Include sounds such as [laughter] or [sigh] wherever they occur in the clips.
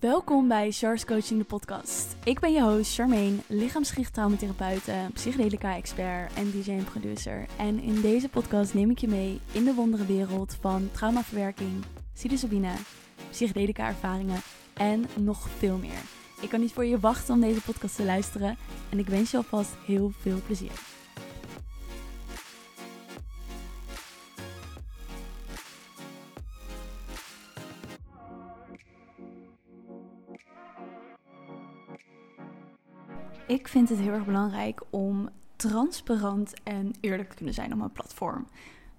Welkom bij Char's Coaching, de podcast. Ik ben je host Charmaine, lichaamsgericht traumatherapeute, psychedelica-expert en DJ en producer. En in deze podcast neem ik je mee in de wondere wereld van traumaverwerking, psilocybine, psychedelica-ervaringen en nog veel meer. Ik kan niet voor je wachten om deze podcast te luisteren en ik wens je alvast heel veel plezier. Ik vind het heel erg belangrijk om transparant en eerlijk te kunnen zijn op mijn platform.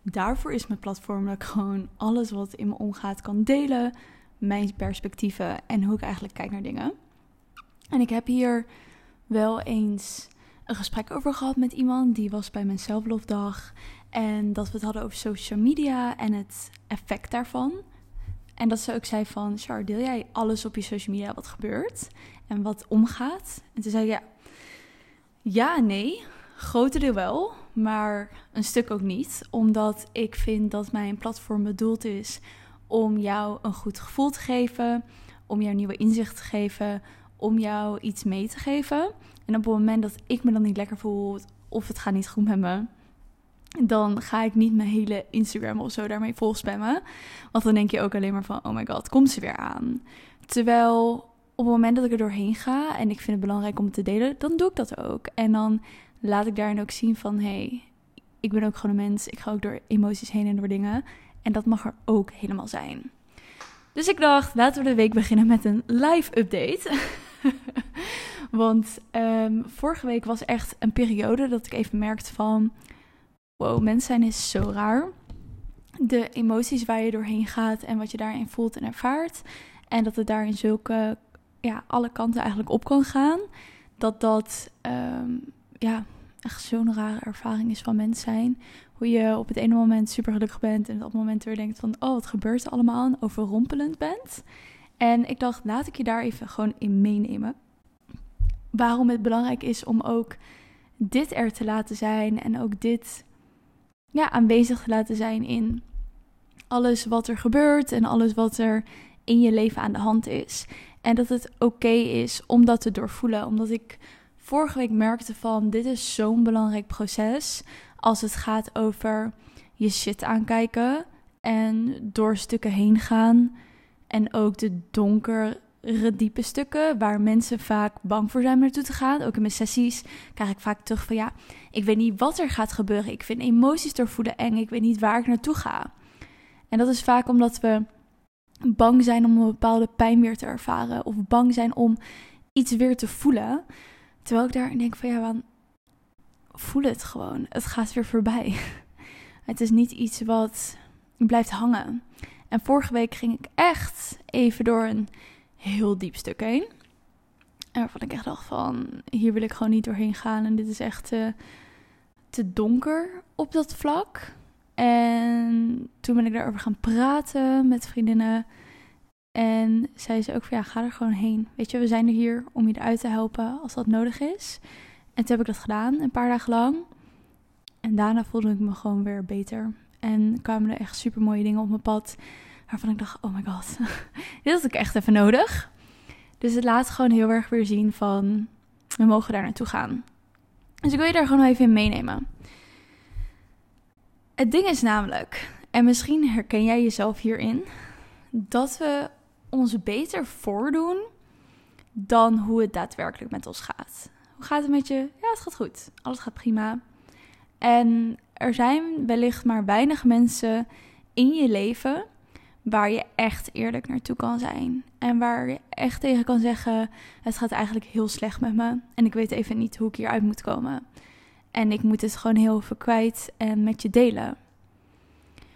Daarvoor is mijn platform dat ik gewoon alles wat in me omgaat kan delen, mijn perspectieven en hoe ik eigenlijk kijk naar dingen. En ik heb hier wel eens een gesprek over gehad met iemand die was bij mijn zelflofdag en dat we het hadden over social media en het effect daarvan. En dat ze ook zei van, Char, deel jij alles op je social media wat gebeurt en wat omgaat? En toen zei ja, ja nee. Grote deel wel, maar een stuk ook niet. Omdat ik vind dat mijn platform bedoeld is om jou een goed gevoel te geven, om jou nieuwe inzicht te geven, om jou iets mee te geven. En op het moment dat ik me dan niet lekker voel of het gaat niet goed met me, dan ga ik niet mijn hele Instagram of zo daarmee volspammen. Want dan denk je ook alleen maar van, oh my god, komt ze weer aan. Terwijl op het moment dat ik er doorheen ga en ik vind het belangrijk om het te delen, dan doe ik dat ook. En dan laat ik daarin ook zien van, hé, hey, ik ben ook gewoon een mens. Ik ga ook door emoties heen en door dingen. En dat mag er ook helemaal zijn. Dus ik dacht, laten we de week beginnen met een live update. [laughs] Want um, vorige week was echt een periode dat ik even merkte van... Wow, mens zijn is zo raar. De emoties waar je doorheen gaat en wat je daarin voelt en ervaart. En dat het daarin zulke ja, alle kanten eigenlijk op kan gaan. Dat dat um, ja, echt zo'n rare ervaring is van mens zijn. Hoe je op het ene moment super gelukkig bent en op het moment weer denkt van... oh, wat gebeurt er allemaal en overrompelend bent. En ik dacht, laat ik je daar even gewoon in meenemen. Waarom het belangrijk is om ook dit er te laten zijn en ook dit ja, aanwezig te laten zijn in alles wat er gebeurt en alles wat er in je leven aan de hand is. En dat het oké is om dat te doorvoelen. Omdat ik vorige week merkte van dit is zo'n belangrijk proces. Als het gaat over je shit aankijken en door stukken heen gaan. En ook de donkere, diepe stukken waar mensen vaak bang voor zijn om naartoe te gaan. Ook in mijn sessies krijg ik vaak terug van ja, ik weet niet wat er gaat gebeuren. Ik vind emoties doorvoelen eng. Ik weet niet waar ik naartoe ga. En dat is vaak omdat we bang zijn om een bepaalde pijn weer te ervaren. Of bang zijn om iets weer te voelen. Terwijl ik daar denk van ja, man, voel het gewoon. Het gaat weer voorbij. [laughs] Het is niet iets wat blijft hangen. En vorige week ging ik echt even door een heel diep stuk heen. En waarvan ik echt dacht van, hier wil ik gewoon niet doorheen gaan. En dit is echt te, te donker op dat vlak. En toen ben ik daarover gaan praten met vriendinnen. En zei ze ook van ja, ga er gewoon heen. Weet je, we zijn er hier om je eruit te helpen als dat nodig is. En toen heb ik dat gedaan, een paar dagen lang. En daarna voelde ik me gewoon weer beter. En kwamen er echt super mooie dingen op mijn pad. Waarvan ik dacht, oh my god, [laughs] dit had ik echt even nodig. Dus het laat gewoon heel erg weer zien van, we mogen daar naartoe gaan. Dus ik wil je daar gewoon even in meenemen. Het ding is namelijk, en misschien herken jij jezelf hierin, dat we ons beter voordoen dan hoe het daadwerkelijk met ons gaat. Hoe gaat het met je? Ja, het gaat goed. Alles gaat prima. En er zijn wellicht maar weinig mensen in je leven waar je echt eerlijk naartoe kan zijn. En waar je echt tegen kan zeggen: Het gaat eigenlijk heel slecht met me. En ik weet even niet hoe ik hieruit moet komen. En ik moet het gewoon heel veel kwijt en met je delen.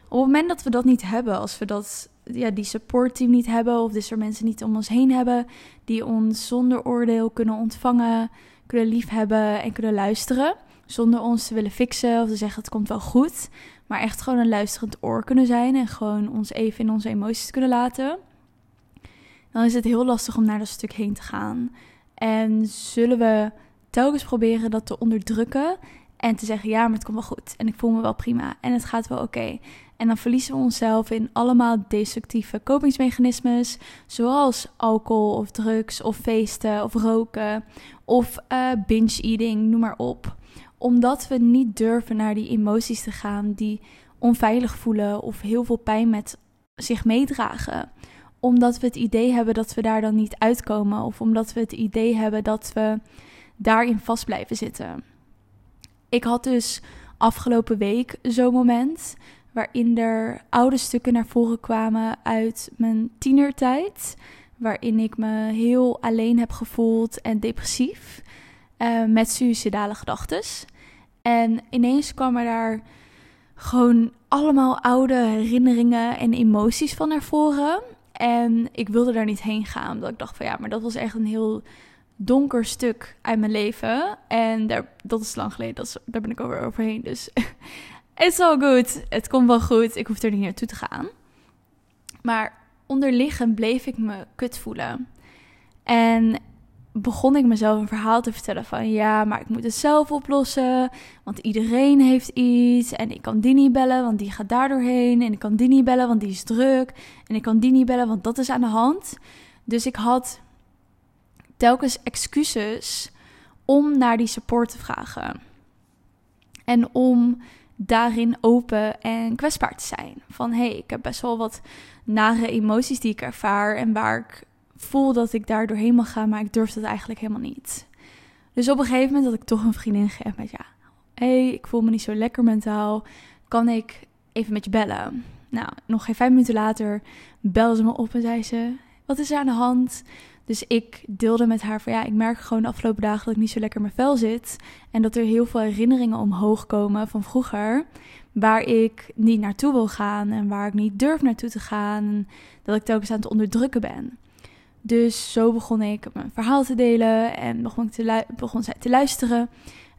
Op het moment dat we dat niet hebben, als we dat, ja, die supportteam niet hebben, of dus er mensen niet om ons heen hebben die ons zonder oordeel kunnen ontvangen, kunnen liefhebben en kunnen luisteren, zonder ons te willen fixen of te zeggen het komt wel goed, maar echt gewoon een luisterend oor kunnen zijn en gewoon ons even in onze emoties kunnen laten, dan is het heel lastig om naar dat stuk heen te gaan. En zullen we telkens proberen dat te onderdrukken en te zeggen, ja, maar het komt wel goed. En ik voel me wel prima. En het gaat wel oké. En dan verliezen we onszelf in allemaal destructieve kopingsmechanismes, zoals alcohol of drugs of feesten of roken of uh, binge eating, noem maar op. Omdat we niet durven naar die emoties te gaan die onveilig voelen of heel veel pijn met zich meedragen. Omdat we het idee hebben dat we daar dan niet uitkomen of omdat we het idee hebben dat we daarin vast blijven zitten. Ik had dus afgelopen week zo'n moment waarin er oude stukken naar voren kwamen uit mijn tienertijd, waarin ik me heel alleen heb gevoeld en depressief uh, met suïcidale gedachten. En ineens kwamen daar gewoon allemaal oude herinneringen en emoties van naar voren. En ik wilde daar niet heen gaan, omdat ik dacht van ja, maar dat was echt een heel donker stuk uit mijn leven. En daar, dat is lang geleden, dat daar ben ik alweer overheen. Dus [laughs] it's all good. Het komt wel goed. Ik hoef er niet naartoe te gaan. Maar onderliggend bleef ik me kut voelen. En begon ik mezelf een verhaal te vertellen van ja, maar ik moet het zelf oplossen, want iedereen heeft iets en ik kan die niet bellen, want die gaat daar doorheen en ik kan die niet bellen, want die is druk en ik kan die niet bellen, want dat is aan de hand. Dus ik had telkens excuses om naar die support te vragen. En om daarin open en kwetsbaar te zijn. Van hé, hey, ik heb best wel wat nare emoties die ik ervaar en waar ik voel dat ik daar doorheen mag gaan, maar ik durf dat eigenlijk helemaal niet. Dus op een gegeven moment had ik toch een vriendin gegeven met ja, hé, hey, ik voel me niet zo lekker mentaal, kan ik even met je bellen? Nou, nog geen vijf minuten later belde ze me op en zei ze, wat is er aan de hand? Dus ik deelde met haar van ja, ik merk gewoon de afgelopen dagen dat ik niet zo lekker in mijn vel zit. En dat er heel veel herinneringen omhoog komen van vroeger. Waar ik niet naartoe wil gaan en waar ik niet durf naartoe te gaan. En dat ik telkens aan het onderdrukken ben. Dus zo begon ik mijn verhaal te delen en begon, te begon zij te luisteren.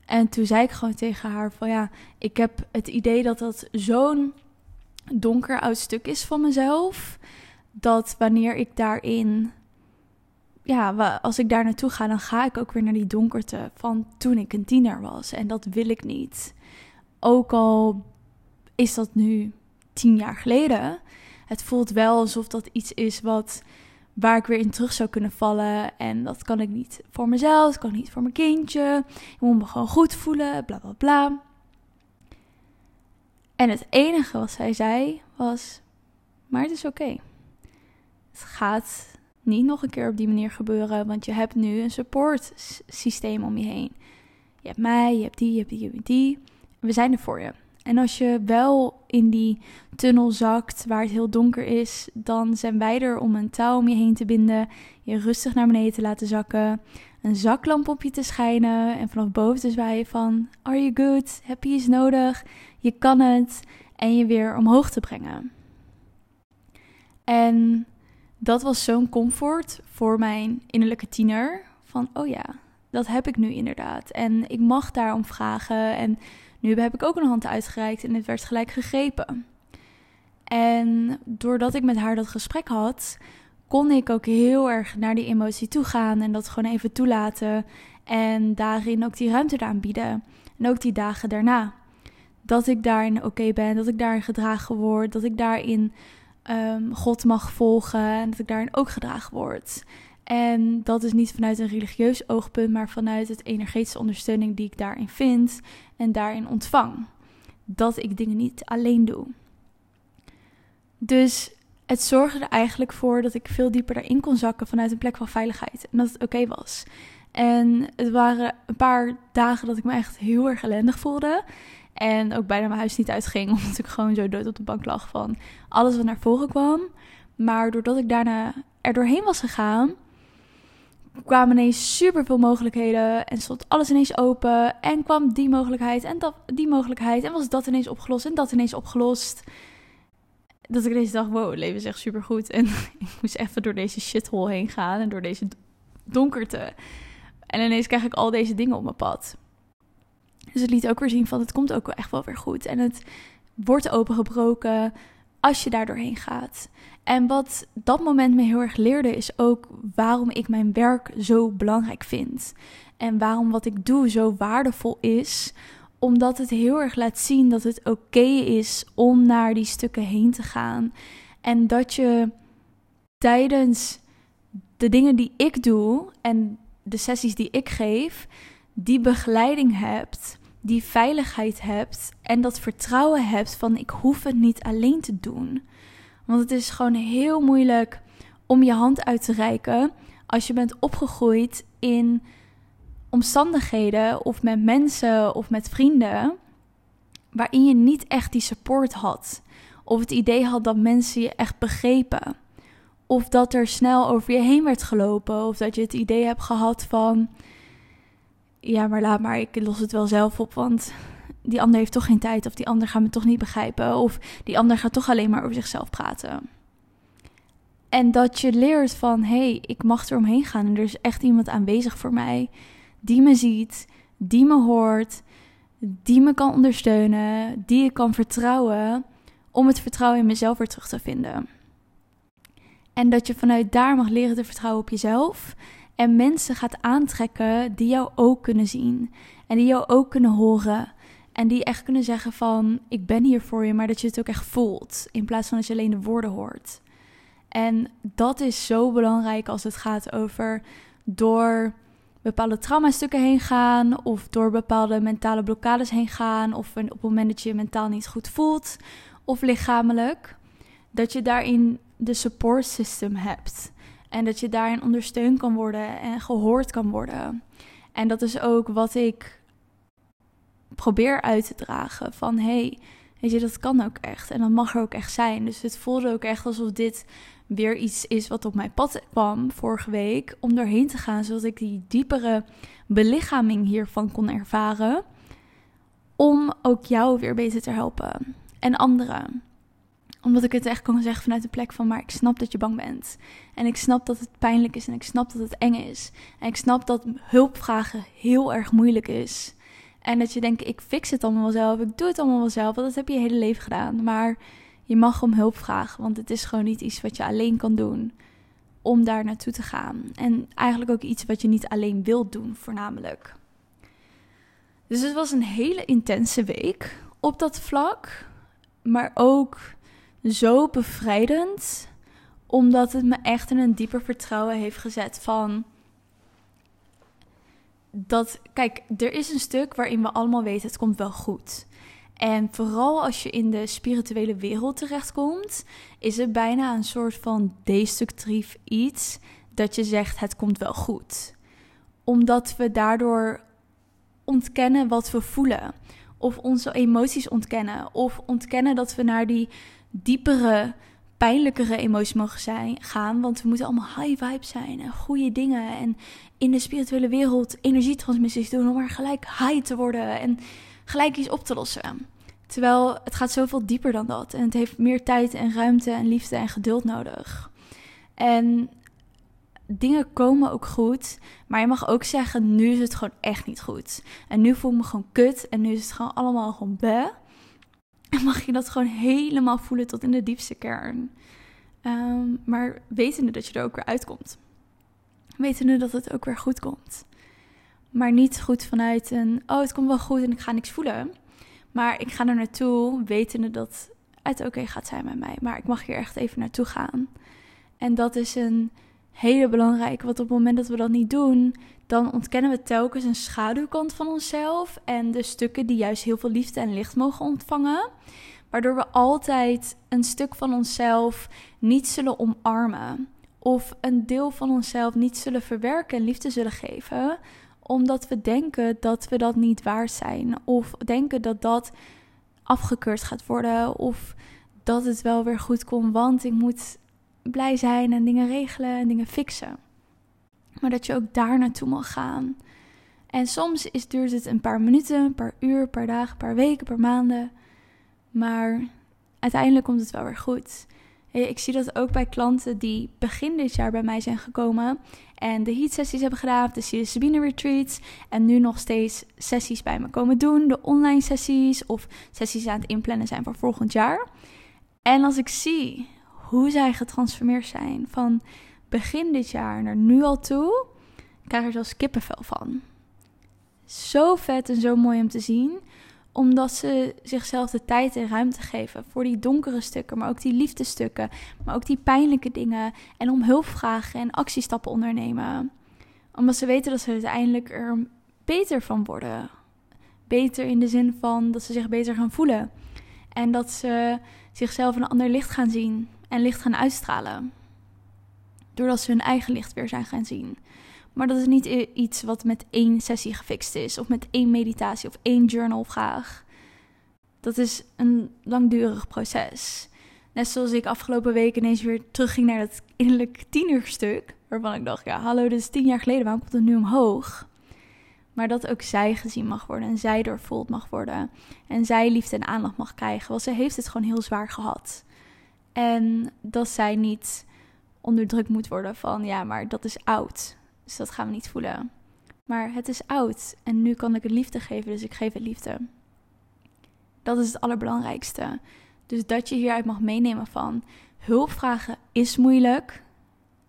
En toen zei ik gewoon tegen haar van ja, ik heb het idee dat dat zo'n donker oud stuk is van mezelf. Dat wanneer ik daarin ja, als ik daar naartoe ga, dan ga ik ook weer naar die donkerte van toen ik een tiener was. En dat wil ik niet. Ook al is dat nu tien jaar geleden. Het voelt wel alsof dat iets is wat, waar ik weer in terug zou kunnen vallen. En dat kan ik niet voor mezelf, kan niet voor mijn kindje. Ik moet me gewoon goed voelen, bla bla bla. En het enige wat zij zei was: Maar het is oké. Het gaat niet nog een keer op die manier gebeuren, want je hebt nu een support systeem om je heen. Je hebt mij, je hebt die, je hebt die, je hebt die. We zijn er voor je. En als je wel in die tunnel zakt waar het heel donker is, dan zijn wij er om een touw om je heen te binden, je rustig naar beneden te laten zakken, een zaklamp op je te schijnen en vanaf boven te zwaaien van Are you good? Heb je iets nodig? Je kan het en je weer omhoog te brengen. En dat was zo'n comfort voor mijn innerlijke tiener. Van, oh ja, dat heb ik nu inderdaad. En ik mag daarom vragen. En nu heb ik ook een hand uitgereikt en het werd gelijk gegrepen. En doordat ik met haar dat gesprek had, kon ik ook heel erg naar die emotie toe gaan en dat gewoon even toelaten. En daarin ook die ruimte aanbieden. En ook die dagen daarna. Dat ik daarin oké ben, dat ik daarin gedragen word, dat ik daarin um, God mag volgen en dat ik daarin ook gedragen word. En dat is niet vanuit een religieus oogpunt, maar vanuit het energetische ondersteuning die ik daarin vind en daarin ontvang. Dat ik dingen niet alleen doe. Dus het zorgde er eigenlijk voor dat ik veel dieper daarin kon zakken vanuit een plek van veiligheid. En dat het oké was. En het waren een paar dagen dat ik me echt heel erg ellendig voelde. En ook bijna mijn huis niet uitging, [laughs] omdat ik gewoon zo dood op de bank lag van alles wat naar voren kwam. Maar doordat ik daarna er doorheen was gegaan, kwamen ineens super veel mogelijkheden en stond alles ineens open. En kwam die mogelijkheid en dat, die mogelijkheid en was dat ineens opgelost en dat ineens opgelost. Dat ik deze dag, wow, leven is echt super goed. En [laughs] ik moest even door deze shithole heen gaan en door deze donkerte. En ineens krijg ik al deze dingen op mijn pad. Dus het liet ook weer zien van het komt ook echt wel weer goed. En het wordt opengebroken als je daar doorheen gaat. En wat dat moment me heel erg leerde is ook waarom ik mijn werk zo belangrijk vind. En waarom wat ik doe zo waardevol is Omdat het heel erg laat zien dat het oké is om naar die stukken heen te gaan. En dat je tijdens de dingen die ik doe en de sessies die ik geef, die begeleiding hebt, die veiligheid hebt en dat vertrouwen hebt van ik hoef het niet alleen te doen. Want het is gewoon heel moeilijk om je hand uit te reiken als je bent opgegroeid in omstandigheden of met mensen of met vrienden waarin je niet echt die support had. Of het idee had dat mensen je echt begrepen. Of dat er snel over je heen werd gelopen. Of dat je het idee hebt gehad van. Ja, maar laat maar, ik los het wel zelf op. Want die ander heeft toch geen tijd. Of die ander gaat me toch niet begrijpen. Of die ander gaat toch alleen maar over zichzelf praten. En dat je leert van hé, hey, ik mag er omheen gaan. En er is echt iemand aanwezig voor mij. Die me ziet, die me hoort, die me kan ondersteunen, die ik kan vertrouwen. Om het vertrouwen in mezelf weer terug te vinden. En dat je vanuit daar mag leren te vertrouwen op jezelf. En mensen gaat aantrekken die jou ook kunnen zien. En die jou ook kunnen horen. En die echt kunnen zeggen van ik ben hier voor je, maar dat je het ook echt voelt. In plaats van dat je alleen de woorden hoort. En dat is zo belangrijk als het gaat over door bepaalde traumastukken heen gaan. Of door bepaalde mentale blokkades heen gaan. Of op het moment dat je je mentaal niet goed voelt. Of lichamelijk. Dat je daarin de support system hebt. En dat je daarin ondersteund kan worden en gehoord kan worden. En dat is ook wat ik probeer uit te dragen. Van hey, weet je, dat kan ook echt. En dat mag er ook echt zijn. Dus het voelde ook echt alsof dit weer iets is wat op mijn pad kwam vorige week. Om doorheen te gaan, zodat ik die diepere belichaming hiervan kon ervaren. Om ook jou weer beter te helpen. En anderen omdat ik het echt kan zeggen vanuit de plek van, maar ik snap dat je bang bent. En ik snap dat het pijnlijk is en ik snap dat het eng is. En ik snap dat hulpvragen heel erg moeilijk is. En dat je denkt, ik fix het allemaal wel zelf, ik doe het allemaal wel zelf, want dat heb je je hele leven gedaan. Maar je mag om hulp vragen, want het is gewoon niet iets wat je alleen kan doen om daar naartoe te gaan. En eigenlijk ook iets wat je niet alleen wilt doen, voornamelijk. Dus het was een hele intense week op dat vlak, maar ook zo bevrijdend, omdat het me echt in een dieper vertrouwen heeft gezet van dat, kijk, er is een stuk waarin we allemaal weten het komt wel goed. En vooral als je in de spirituele wereld terechtkomt, is het bijna een soort van destructief iets dat je zegt het komt wel goed. Omdat we daardoor ontkennen wat we voelen. Of onze emoties ontkennen. Of ontkennen dat we naar die diepere, pijnlijkere emoties mogen zijn, gaan. Want we moeten allemaal high vibe zijn en goede dingen. En in de spirituele wereld energietransmissies doen om maar gelijk high te worden en gelijk iets op te lossen. Terwijl het gaat zoveel dieper dan dat. En het heeft meer tijd en ruimte en liefde en geduld nodig. En dingen komen ook goed. Maar je mag ook zeggen, nu is het gewoon echt niet goed. En nu voel ik me gewoon kut. En nu is het gewoon allemaal gewoon be. En mag je dat gewoon helemaal voelen tot in de diepste kern. Um, maar wetende dat je er ook weer uitkomt. Wetende dat het ook weer goed komt. Maar niet goed vanuit een, oh het komt wel goed en ik ga niks voelen. Maar ik ga er naartoe wetende dat het oké gaat zijn met mij. Maar ik mag hier echt even naartoe gaan. En dat is een hele belangrijke, want op het moment dat we dat niet doen, dan ontkennen we telkens een schaduwkant van onszelf en de stukken die juist heel veel liefde en licht mogen ontvangen. Waardoor we altijd een stuk van onszelf niet zullen omarmen. Of een deel van onszelf niet zullen verwerken en liefde zullen geven. Omdat we denken dat we dat niet waard zijn. Of denken dat dat afgekeurd gaat worden. Of dat het wel weer goed komt, want ik moet blij zijn en dingen regelen en dingen fixen. Maar dat je ook daar naartoe mag gaan. En soms is, duurt het een paar minuten, een paar uur, een paar dagen, een paar weken, een paar maanden. Maar uiteindelijk komt het wel weer goed. Ik zie dat ook bij klanten die begin dit jaar bij mij zijn gekomen en de heat sessies hebben gedaan, de Sabine retreats en nu nog steeds sessies bij me komen doen, de online sessies of sessies aan het inplannen zijn voor volgend jaar. En als ik zie hoe zij getransformeerd zijn van begin dit jaar naar nu al toe, krijg er zelfs kippenvel van. Zo vet en zo mooi om te zien Omdat ze zichzelf de tijd en ruimte geven voor die donkere stukken, maar ook die liefdestukken, maar ook die pijnlijke dingen. En om hulp vragen en actiestappen ondernemen. Omdat ze weten dat ze uiteindelijk er beter van worden. Beter in de zin van dat ze zich beter gaan voelen. En dat ze zichzelf een ander licht gaan zien en licht gaan uitstralen. Doordat ze hun eigen licht weer zijn gaan zien. Maar dat is niet iets wat met één sessie gefixt is, of met één meditatie of één journalvraag. Dat is een langdurig proces. Net zoals ik afgelopen week ineens weer terugging naar dat innerlijk tienerstuk. Waarvan ik dacht, ja, hallo, dit is tien jaar geleden, waarom komt het nu omhoog? Maar dat ook zij gezien mag worden en zij doorvoeld mag worden. En zij liefde en aandacht mag krijgen, want ze heeft het gewoon heel zwaar gehad. En dat zij niet onderdrukt moet worden van, ja, maar dat is oud. Dus dat gaan we niet voelen. Maar het is oud en nu kan ik het liefde geven, dus ik geef het liefde. Dat is het allerbelangrijkste. Dus dat je hieruit mag meenemen van hulpvragen is moeilijk.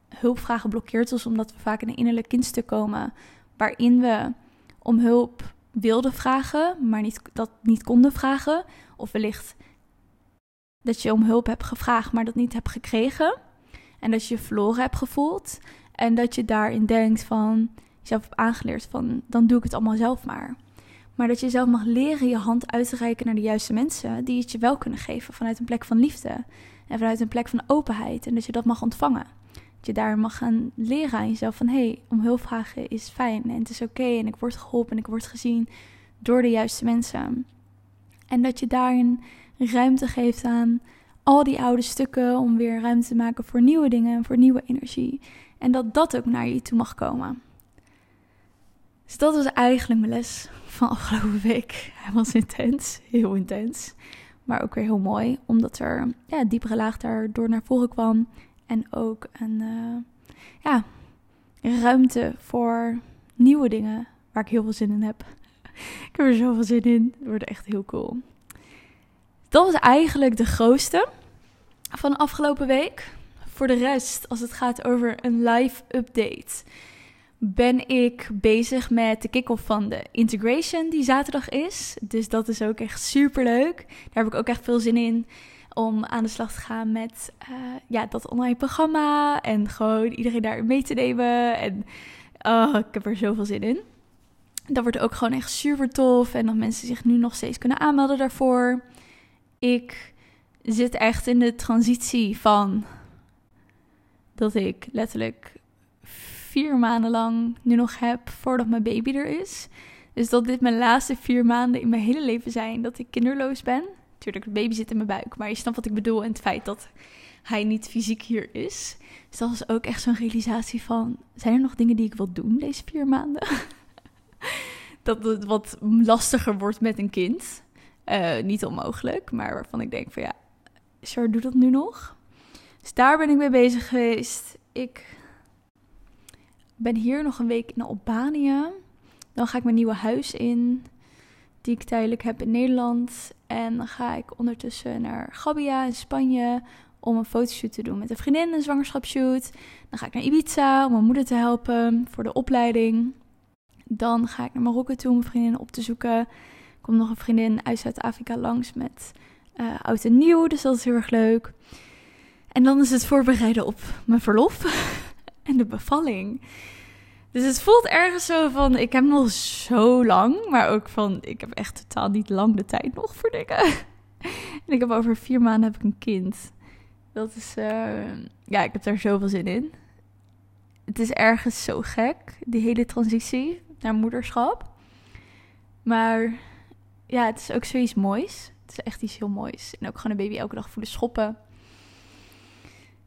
Hulpvragen blokkeert ons omdat we vaak in een innerlijk kindstuk komen waarin we om hulp wilden vragen, maar niet, dat niet konden vragen. Of wellicht dat je om hulp hebt gevraagd, maar dat niet hebt gekregen. En dat je je verloren hebt gevoeld. En dat je daarin denkt van, jezelf hebt aangeleerd van, dan doe ik het allemaal zelf maar. Maar dat je zelf mag leren je hand uit te reiken naar de juiste mensen die het je wel kunnen geven vanuit een plek van liefde. En vanuit een plek van openheid. En dat je dat mag ontvangen. Dat je daar mag gaan leren aan jezelf van, hé, hey, om hulp vragen is fijn en het is oké en ik word geholpen en ik word gezien door de juiste mensen. En dat je daarin ruimte geeft aan al die oude stukken om weer ruimte te maken voor nieuwe dingen en voor nieuwe energie. En dat dat ook naar je toe mag komen. Dus dat was eigenlijk mijn les van afgelopen week. Hij was intens, heel intens. Maar ook weer heel mooi, omdat er ja, diepere laag daardoor naar voren kwam. En ook een uh, ja, ruimte voor nieuwe dingen waar ik heel veel zin in heb. [laughs] ik heb er zoveel zin in. Het wordt echt heel cool. Dat was eigenlijk de grootste van afgelopen week. Voor de rest, als het gaat over een live update, ben ik bezig met de kick-off van de integration die zaterdag is. Dus dat is ook echt super leuk. Daar heb ik ook echt veel zin in om aan de slag te gaan met uh, ja, dat online programma en gewoon iedereen daar mee te nemen. En oh, ik heb er zoveel zin in. Dat wordt ook gewoon echt super tof en dat mensen zich nu nog steeds kunnen aanmelden daarvoor. Ik zit echt in de transitie van dat ik letterlijk vier maanden lang nu nog heb voordat mijn baby er is. Dus dat dit mijn laatste vier maanden in mijn hele leven zijn dat ik kinderloos ben. Tuurlijk, de baby zit in mijn buik, maar je snapt wat ik bedoel en het feit dat hij niet fysiek hier is. Dus dat was ook echt zo'n realisatie van, zijn er nog dingen die ik wil doen deze vier maanden? [laughs] dat het wat lastiger wordt met een kind. Uh, niet onmogelijk, maar waarvan ik denk van ja, Char, doe dat nu nog? Dus daar ben ik mee bezig geweest. Ik ben hier nog een week in Albanië. Dan ga ik mijn nieuwe huis in, die ik tijdelijk heb in Nederland. En dan ga ik ondertussen naar Gabia in Spanje om een fotoshoot te doen met een vriendin, een zwangerschapsshoot. Dan ga ik naar Ibiza om mijn moeder te helpen voor de opleiding. Dan ga ik naar Marokko toe om mijn vriendin op te zoeken. Komt nog een vriendin uit Zuid-Afrika langs met uh, oud en nieuw, dus dat is heel erg leuk. En dan is het voorbereiden op mijn verlof [laughs] en de bevalling. Dus het voelt ergens zo van, ik heb nog zo lang, maar ook van, ik heb echt totaal niet lang de tijd nog voor dingen. [laughs] en ik heb over vier maanden heb ik een kind. Dat is, uh, ja, ik heb daar zoveel zin in. Het is ergens zo gek, die hele transitie naar moederschap. Maar ja, het is ook zoiets moois. Het is echt iets heel moois. En ook gewoon een baby elke dag voelen schoppen.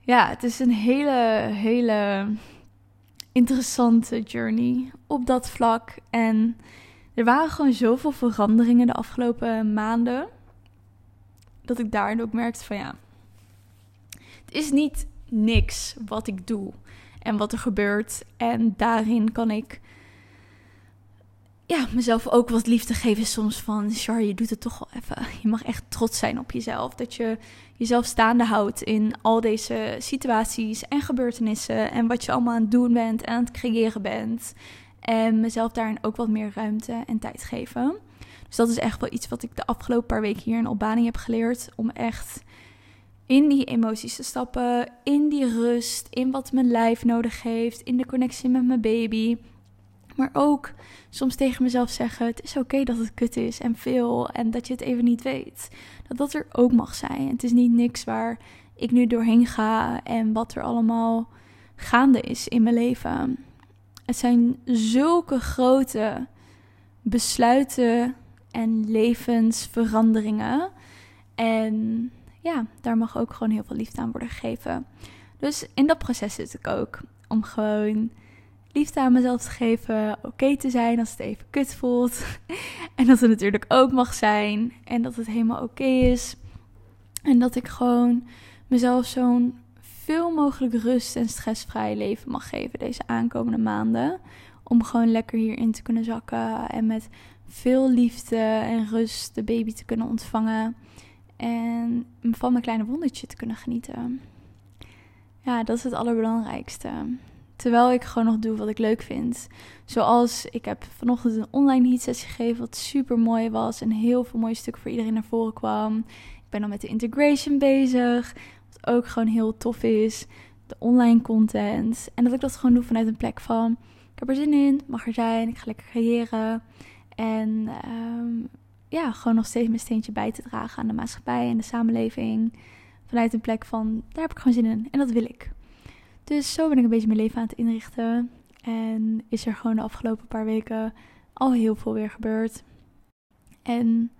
Ja, het is een hele, hele interessante journey op dat vlak. En er waren gewoon zoveel veranderingen de afgelopen maanden. Dat ik daarin ook merkte van ja, het is niet niks wat ik doe en wat er gebeurt. En daarin kan ik ja, mezelf ook wat liefde geven soms van... Char, je doet het toch wel even. Je mag echt trots zijn op jezelf. Dat je jezelf staande houdt in al deze situaties en gebeurtenissen... en wat je allemaal aan het doen bent en aan het creëren bent. En mezelf daarin ook wat meer ruimte en tijd geven. Dus dat is echt wel iets wat ik de afgelopen paar weken hier in Albanië heb geleerd. Om echt in die emoties te stappen, in die rust, in wat mijn lijf nodig heeft, in de connectie met mijn baby. Maar ook soms tegen mezelf zeggen: het is oké dat het kut is en veel en dat je het even niet weet. Dat dat er ook mag zijn. Het is niet niks waar ik nu doorheen ga en wat er allemaal gaande is in mijn leven. Het zijn zulke grote besluiten en levensveranderingen. En ja, daar mag ook gewoon heel veel liefde aan worden gegeven. Dus in dat proces zit ik ook. Om gewoon liefde aan mezelf te geven. Oké te zijn als het even kut voelt. [laughs] en dat het natuurlijk ook mag zijn. En dat het helemaal oké is. En dat ik gewoon mezelf zo'n veel mogelijk rust en stressvrij leven mag geven deze aankomende maanden. Om gewoon lekker hierin te kunnen zakken. En met veel liefde en rust de baby te kunnen ontvangen. En van mijn kleine wondertje te kunnen genieten. Ja, dat is het allerbelangrijkste. Terwijl ik gewoon nog doe wat ik leuk vind. Zoals ik heb vanochtend een online heat sessie gegeven, wat super mooi was. En heel veel mooie stukken voor iedereen naar voren kwam. Ik ben dan met de integration bezig. Wat ook gewoon heel tof is. De online content. En dat ik dat gewoon doe vanuit een plek van. Ik heb er zin in, mag er zijn, ik ga lekker creëren. En um, ja, gewoon nog steeds mijn steentje bij te dragen aan de maatschappij en de samenleving. Vanuit een plek van, daar heb ik gewoon zin in en dat wil ik. Dus zo ben ik een beetje mijn leven aan het inrichten. En is er gewoon de afgelopen paar weken al heel veel weer gebeurd. En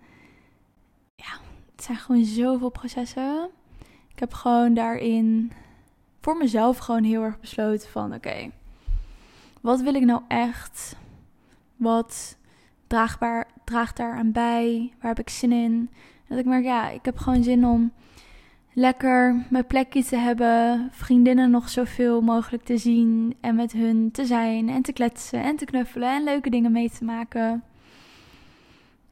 ja, het zijn gewoon zoveel processen. Ik heb gewoon daarin voor mezelf gewoon heel erg besloten van oké, wat wil ik nou echt? Wat draagbaar, draagt daaraan bij? Waar heb ik zin in? Dat ik merk, ja, ik heb gewoon zin om lekker mijn plekje te hebben, vriendinnen nog zoveel mogelijk te zien en met hun te zijn en te kletsen en te knuffelen en leuke dingen mee te maken.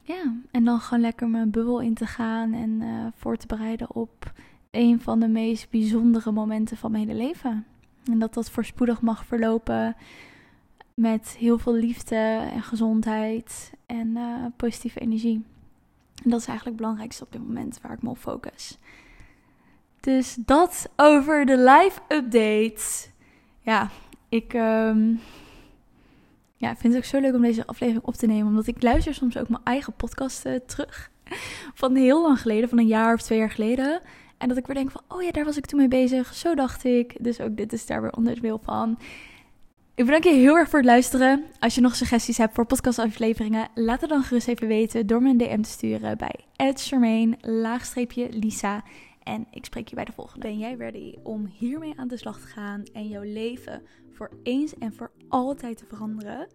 Ja, en dan gewoon lekker mijn bubbel in te gaan en uh, voor te bereiden op een van de meest bijzondere momenten van mijn hele leven. En dat dat voorspoedig mag verlopen met heel veel liefde en gezondheid en uh, positieve energie. En dat is eigenlijk het belangrijkste op dit moment waar ik me op focus. Dus dat over de live update. Ja, ik um, ja, vind het ook zo leuk om deze aflevering op te nemen. Omdat ik luister soms ook mijn eigen podcast uh, terug. [laughs] Van heel lang geleden, van een jaar of twee jaar geleden. En dat ik weer denk van, oh ja, daar was ik toen mee bezig. Zo dacht ik. Dus ook dit is daar weer onderdeel van. Ik bedank je heel erg voor het luisteren. Als je nog suggesties hebt voor podcastafleveringen, laat het dan gerust even weten door me een DM te sturen bij Charmaine, Lisa. En ik spreek je bij de volgende. Ben jij ready om hiermee aan de slag te gaan en jouw leven voor eens en voor altijd te veranderen?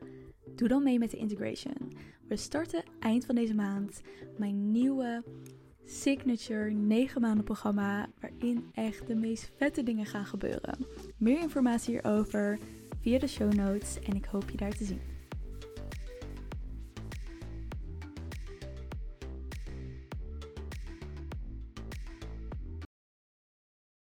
Doe dan mee met de integration. We starten eind van deze maand mijn nieuwe signature 9 maanden programma waarin echt de meest vette dingen gaan gebeuren. Meer informatie hierover via de show notes en ik hoop je daar te zien.